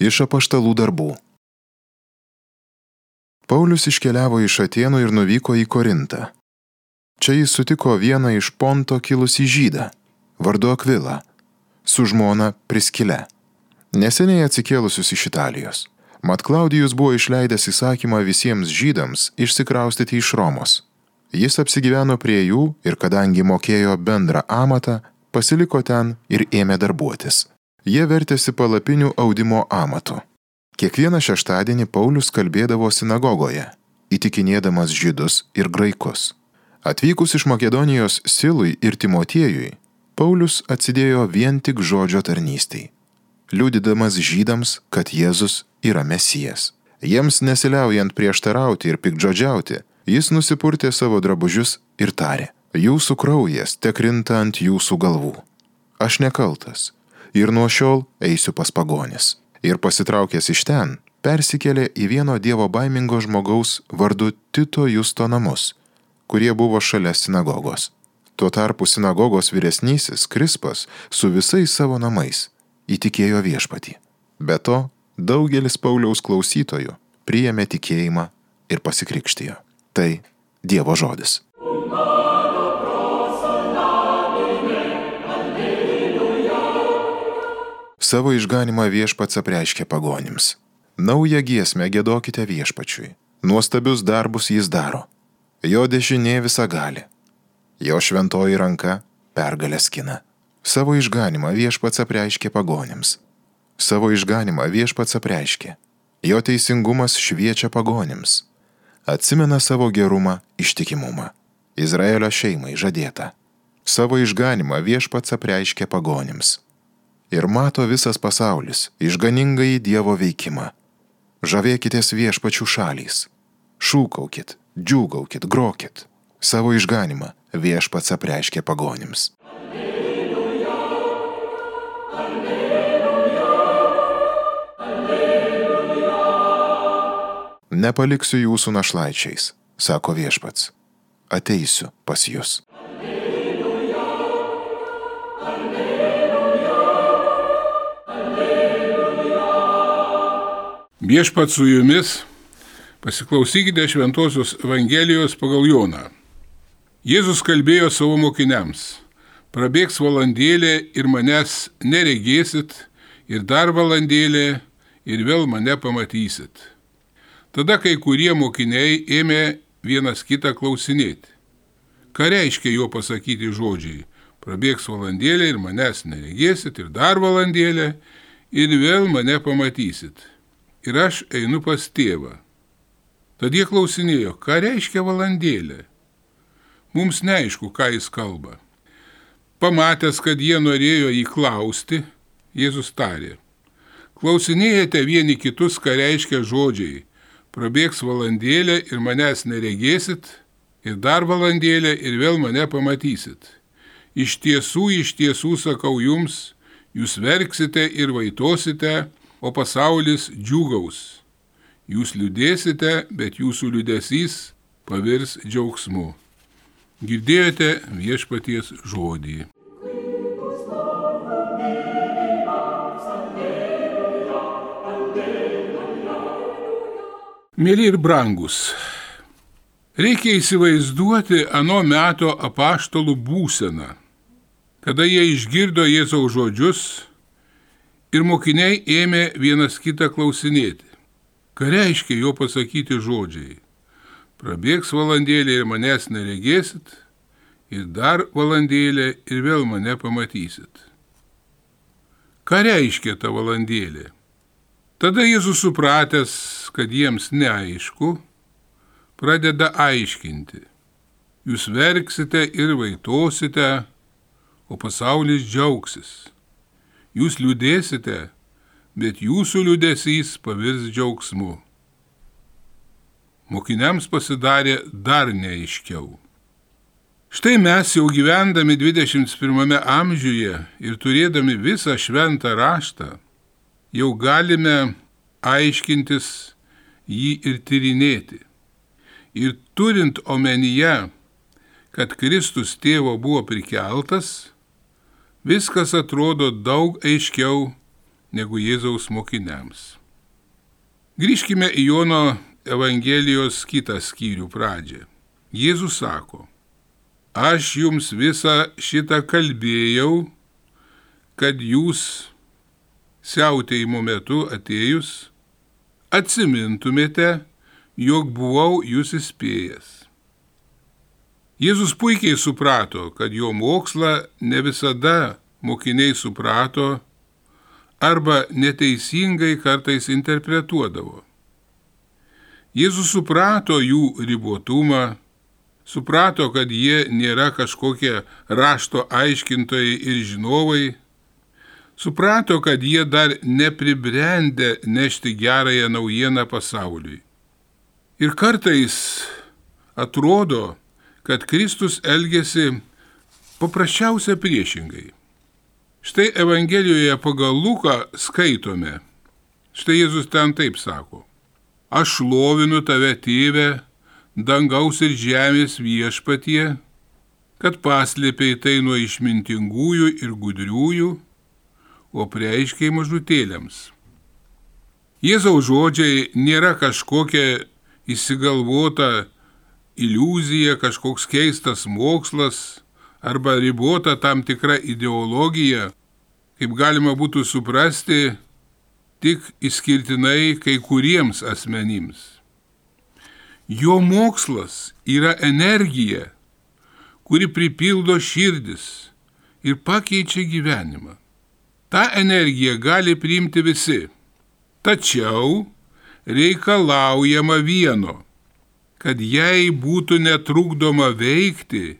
Iš apaštalų darbų. Paulius iškeliavo iš Atenų ir nuvyko į Korintą. Čia jis sutiko vieną iš Ponto kilusį žydą, vardu Akvilą, su žmona Priskile, neseniai atsikėlusius iš Italijos. Mat Klaudijus buvo išleidęs įsakymą visiems žydams išsikraustyti iš Romos. Jis apsigyveno prie jų ir kadangi mokėjo bendrą amatą, pasiliko ten ir ėmė darbuotis. Jie vertėsi palapinių audimo amatu. Kiekvieną šeštadienį Paulius kalbėdavo sinagogoje, įtikinėdamas žydus ir graikus. Atvykus iš Makedonijos Silui ir Timotiejui, Paulius atsidėjo vien tik žodžio tarnystei, liudydamas žydams, kad Jėzus yra Mesijas. Jiems nesiliaujant prieštarauti ir pikdžodžiauti, jis nusipurtė savo drabužius ir tarė, jūsų kraujas tekrinta ant jūsų galvų. Aš nekaltas, ir nuo šiol eisiu pas pagonis. Ir pasitraukęs iš ten, persikėlė į vieno dievo baimingo žmogaus vardu Tito Justo namus, kurie buvo šalia sinagogos. Tuo tarpu sinagogos vyresnysis Krispas su visais savo namais įtikėjo viešpatį. Be to, daugelis Pauliaus klausytojų priėmė tikėjimą ir pasikrikštijo. Tai Dievo žodis. Savo išganimą viešpats apreiškė pagonims. Naują giesmę gėdokite viešpačiui. Nuostabius darbus jis daro. Jo dešinė visa gali. Jo šventoji ranka pergalę skina. Savo išganimą viešpats apreiškė pagonims. Savo išganimą viešpats apreiškė. Jo teisingumas šviečia pagonims. Atsimena savo gerumą, ištikimumą. Izraelio šeimai žadėta. Savo išganimą viešpats apreiškė pagonims ir mato visas pasaulis išganingai Dievo veikimą. Žavėkitės viešpačių šalys. Šūkaukit, džiūgaukit, grokit. Savo išganimą viešpats apreiškė pagonims. Nepaliksiu jūsų našlaičiais, sako viešpats. Ateisiu pas jūs. Viešpat su jumis, pasiklausykite Šventojios Evangelijos pagal Joną. Jėzus kalbėjo savo mokiniams, prabėgs valandėlė ir manęs neregėsit, ir dar valandėlė ir vėl mane pamatysit. Tada kai kurie mokiniai ėmė vienas kitą klausinėti. Ką reiškia jo pasakyti žodžiai? Prabėgs valandėlė ir manęs neregėsit, ir dar valandėlė, ir vėl mane pamatysit ir aš einu pas tėvą. Tad jie klausinėjo, ką reiškia valandėlė. Mums neaišku, ką jis kalba. Pamatęs, kad jie norėjo jį klausti, Jėzus tarė. Klausinėjate vieni kitus, ką reiškia žodžiai. Prabėgs valandėlė ir manęs neregėsit, ir dar valandėlė ir vėl mane pamatysit. Iš tiesų, iš tiesų sakau jums, jūs verksite ir vaitosite, o pasaulis džiūgaus. Jūs liūdėsite, bet jūsų liūdėsys pavirs džiaugsmu. Girdėjote viešpaties žodį. Mėly ir brangus, reikia įsivaizduoti ano meto apaštalų būseną, kada jie išgirdo Jėzaus žodžius Ir mokiniai ėmė vienas kitą klausinėti. Ką reiškia jo pasakyti žodžiai? Prabėgs valandėlė ir manęs neregėsit, ir dar valandėlė ir vėl mane pamatysit. Ką reiškia ta valandėlė? Tada Jėzus supratęs, kad jiems neaišku, pradeda aiškinti. Jūs verksite ir vaitosite, o pasaulis džiaugsis. Jūs liūdėsite, bet jūsų liūdėsys pavirs džiaugsmu. Mokiniams pasidarė dar neaiškiau. Štai mes jau gyvendami 21 amžiuje ir turėdami visą šventą raštą, jau galime aiškintis jį ir tyrinėti. Ir turint omenyje, kad Kristus tėvo buvo prikeltas, viskas atrodo daug aiškiau negu Jėzaus mokiniams. Grįžkime į Jono Evangelijos kitą skyrių pradžią. Jėzus sako, aš jums visą šitą kalbėjau, kad jūs siautėjimo metu atėjus atsimintumėte, jog buvau jūs įspėjęs. Jėzus puikiai suprato, kad jo mokslą ne visada mokiniai suprato arba neteisingai kartais interpretuodavo. Jėzus suprato jų ribotumą, suprato, kad jie nėra kažkokie rašto aiškintojai ir žinovai, suprato, kad jie dar nepribrendę nešti gerąją naujieną pasauliui. Ir kartais atrodo, kad Kristus elgesi paprasčiausia priešingai. Štai Evangelijoje pagal Luką skaitome. Štai Jėzus ten taip sako. Aš lovinu tave, tėve, dangaus ir žemės viešpatie, kad paslėpiai tai nuo išmintingųjų ir gudriųjų, o prieiškiai mažutėliams. Jėzaus žodžiai nėra kažkokia įsigalvota iliuzija, kažkoks keistas mokslas arba ribota tam tikra ideologija, kaip galima būtų suprasti tik išskirtinai kai kuriems asmenims. Jo mokslas yra energija, kuri pripildo širdis ir pakeičia gyvenimą. Ta energija gali priimti visi. Tačiau reikalaujama vieno kad jai būtų netrukdoma veikti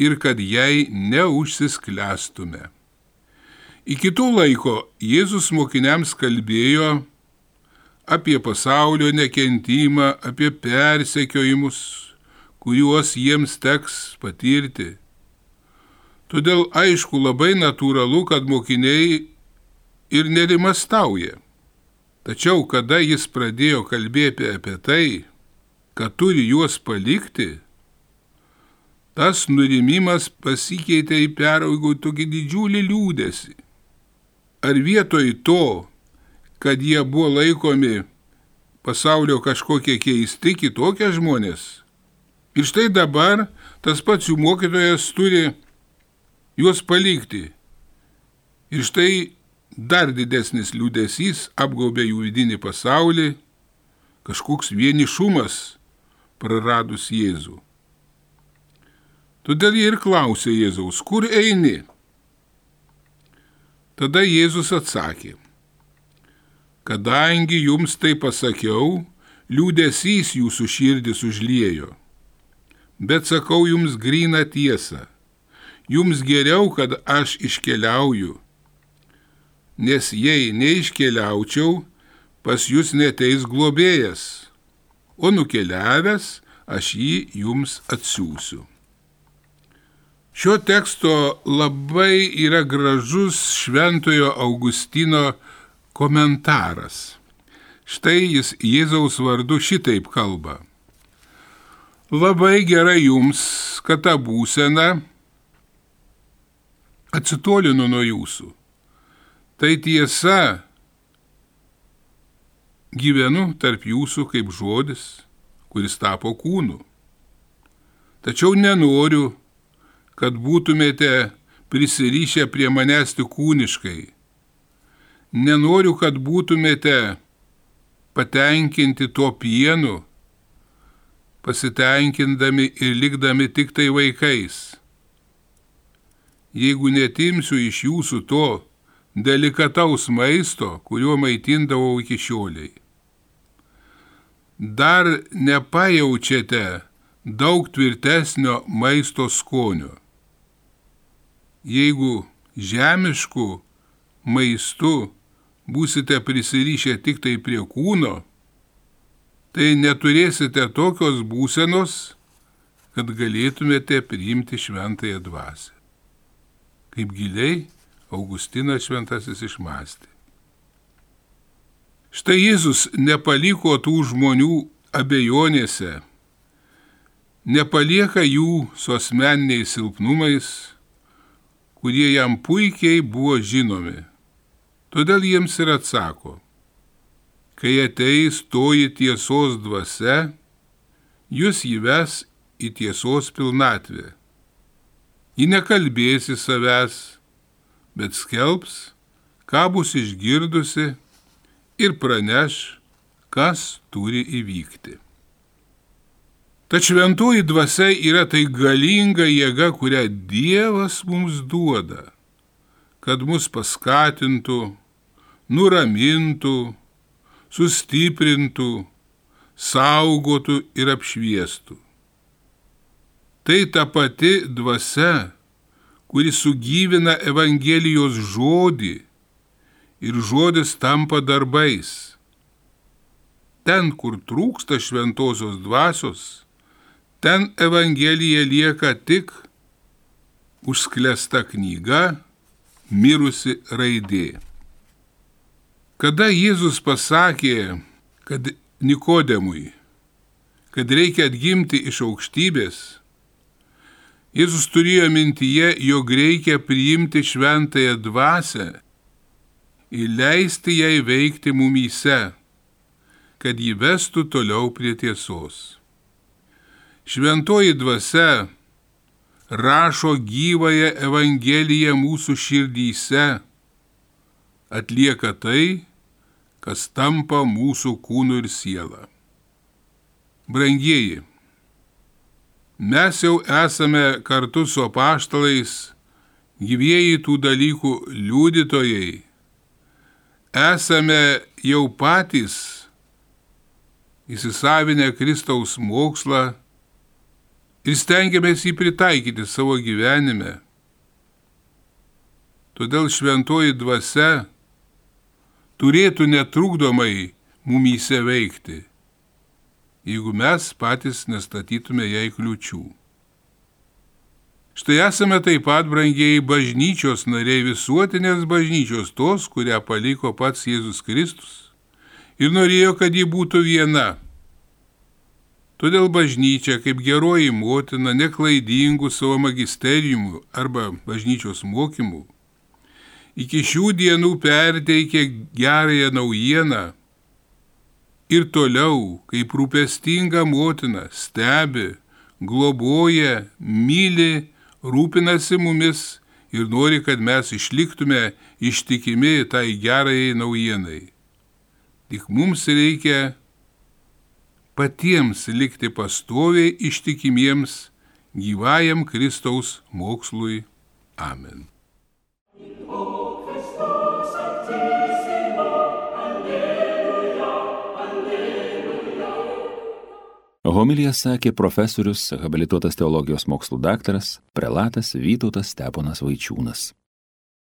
ir kad jai neužsisklestume. Iki to laiko Jėzus mokiniams kalbėjo apie pasaulio nekentimą, apie persekiojimus, kuriuos jiems teks patirti. Todėl aišku labai natūralu, kad mokiniai ir nerimastauja. Tačiau kada jis pradėjo kalbėti apie tai, kad turi juos palikti, tas nurimimas pasikeitė į peraugų tokį didžiulį liūdėsi. Ar vietoj to, kad jie buvo laikomi pasaulio kažkokie keisti kitokie žmonės, ir štai dabar tas pats jų mokytojas turi juos palikti. Ir štai dar didesnis liūdėsys apgaubė jų vidinį pasaulį, kažkoks vienišumas praradus Jėzų. Todėl jie ir klausė Jėzaus, kur eini? Tada Jėzus atsakė, kadangi jums tai pasakiau, liūdėsys jūsų širdis užliejo. Bet sakau jums gryną tiesą, jums geriau, kad aš iškeliauju, nes jei neiškeliaučiau, pas jūs neteis globėjas o nukeliavęs aš jį jums atsiųsiu. Šio teksto labai yra gražus Šventojo Augustino komentaras. Štai jis Jėzaus vardu šitaip kalba. Labai gerai jums, kad ta būsena atsitolino nuo jūsų. Tai tiesa, gyvenu tarp jūsų kaip žodis, kuris tapo kūnu. Tačiau nenoriu, kad būtumėte prisirišę prie manęs tik kūniškai. Nenoriu, kad būtumėte patenkinti tuo pienu, pasitenkindami ir likdami tik tai vaikais. Jeigu netimsiu iš jūsų to delikataus maisto, kuriuo maitindavau iki šioliai dar nepajaučiate daug tvirtesnio maisto skonio. Jeigu žemišku maistu būsite prisirišę tik tai prie kūno, tai neturėsite tokios būsenos, kad galėtumėte priimti šventąją dvasę. Kaip giliai Augustinas šventasis išmastė. Štai Jėzus nepaliko tų žmonių abejonėse, nepalieka jų su asmeniniais silpnumais, kurie jam puikiai buvo žinomi. Todėl jiems ir atsako, kai ateis toji tiesos dvasia, jūs įves į tiesos pilnatvę. Ji nekalbės į savęs, bet skelbs, ką bus išgirdusi ir praneš, kas turi įvykti. Tačiau šventoji dvasia yra tai galinga jėga, kurią Dievas mums duoda, kad mus paskatintų, nuramintų, sustiprintų, saugotų ir apšviestų. Tai ta pati dvasia, kuri sugyvina Evangelijos žodį ir žodis tampa darbais. Ten, kur trūksta šventosios dvasios, ten Evangelija lieka tik užsklesta knyga, mirusi raidė. Kada Jėzus pasakė, kad Nikodemui, kad reikia atgimti iš aukštybės, Jėzus turėjo mintyje, jog reikia priimti šventąją dvasę ir leisti jai veikti mumyse, kad jį vestų toliau prie tiesos. Šventoji dvasia rašo gyvąją Evangeliją mūsų širdyse, atlieka tai, kas tampa mūsų kūnu ir siela. Brangieji, mes jau esame kartu su apaštalais gyvieji tų dalykų liudytojai. Esame jau patys įsisavinę Kristaus mokslą ir stengiamės jį pritaikyti savo gyvenime. Todėl šventoji dvasia turėtų netrukdomai mumyse veikti, jeigu mes patys nestatytume jai kliučių. Štai esame taip pat brangiai bažnyčios nariai visuotinės bažnyčios tos, kurią paliko pats Jėzus Kristus ir norėjo, kad ji būtų viena. Todėl bažnyčia kaip geroji motina neklaidingų savo magisteriumų arba bažnyčios mokymų iki šių dienų perteikė gerąją naujieną ir toliau, kaip rūpestinga motina, stebi, globoja, myli, rūpinasi mumis ir nori, kad mes išliktume ištikimi tai gerajai naujienai. Tik mums reikia patiems likti pastoviai ištikimiems gyvajam Kristaus mokslui. Amen. Homilija sakė profesorius, habilituotas teologijos mokslų daktaras, prelatas Vytautas Steponas Vaičiūnas.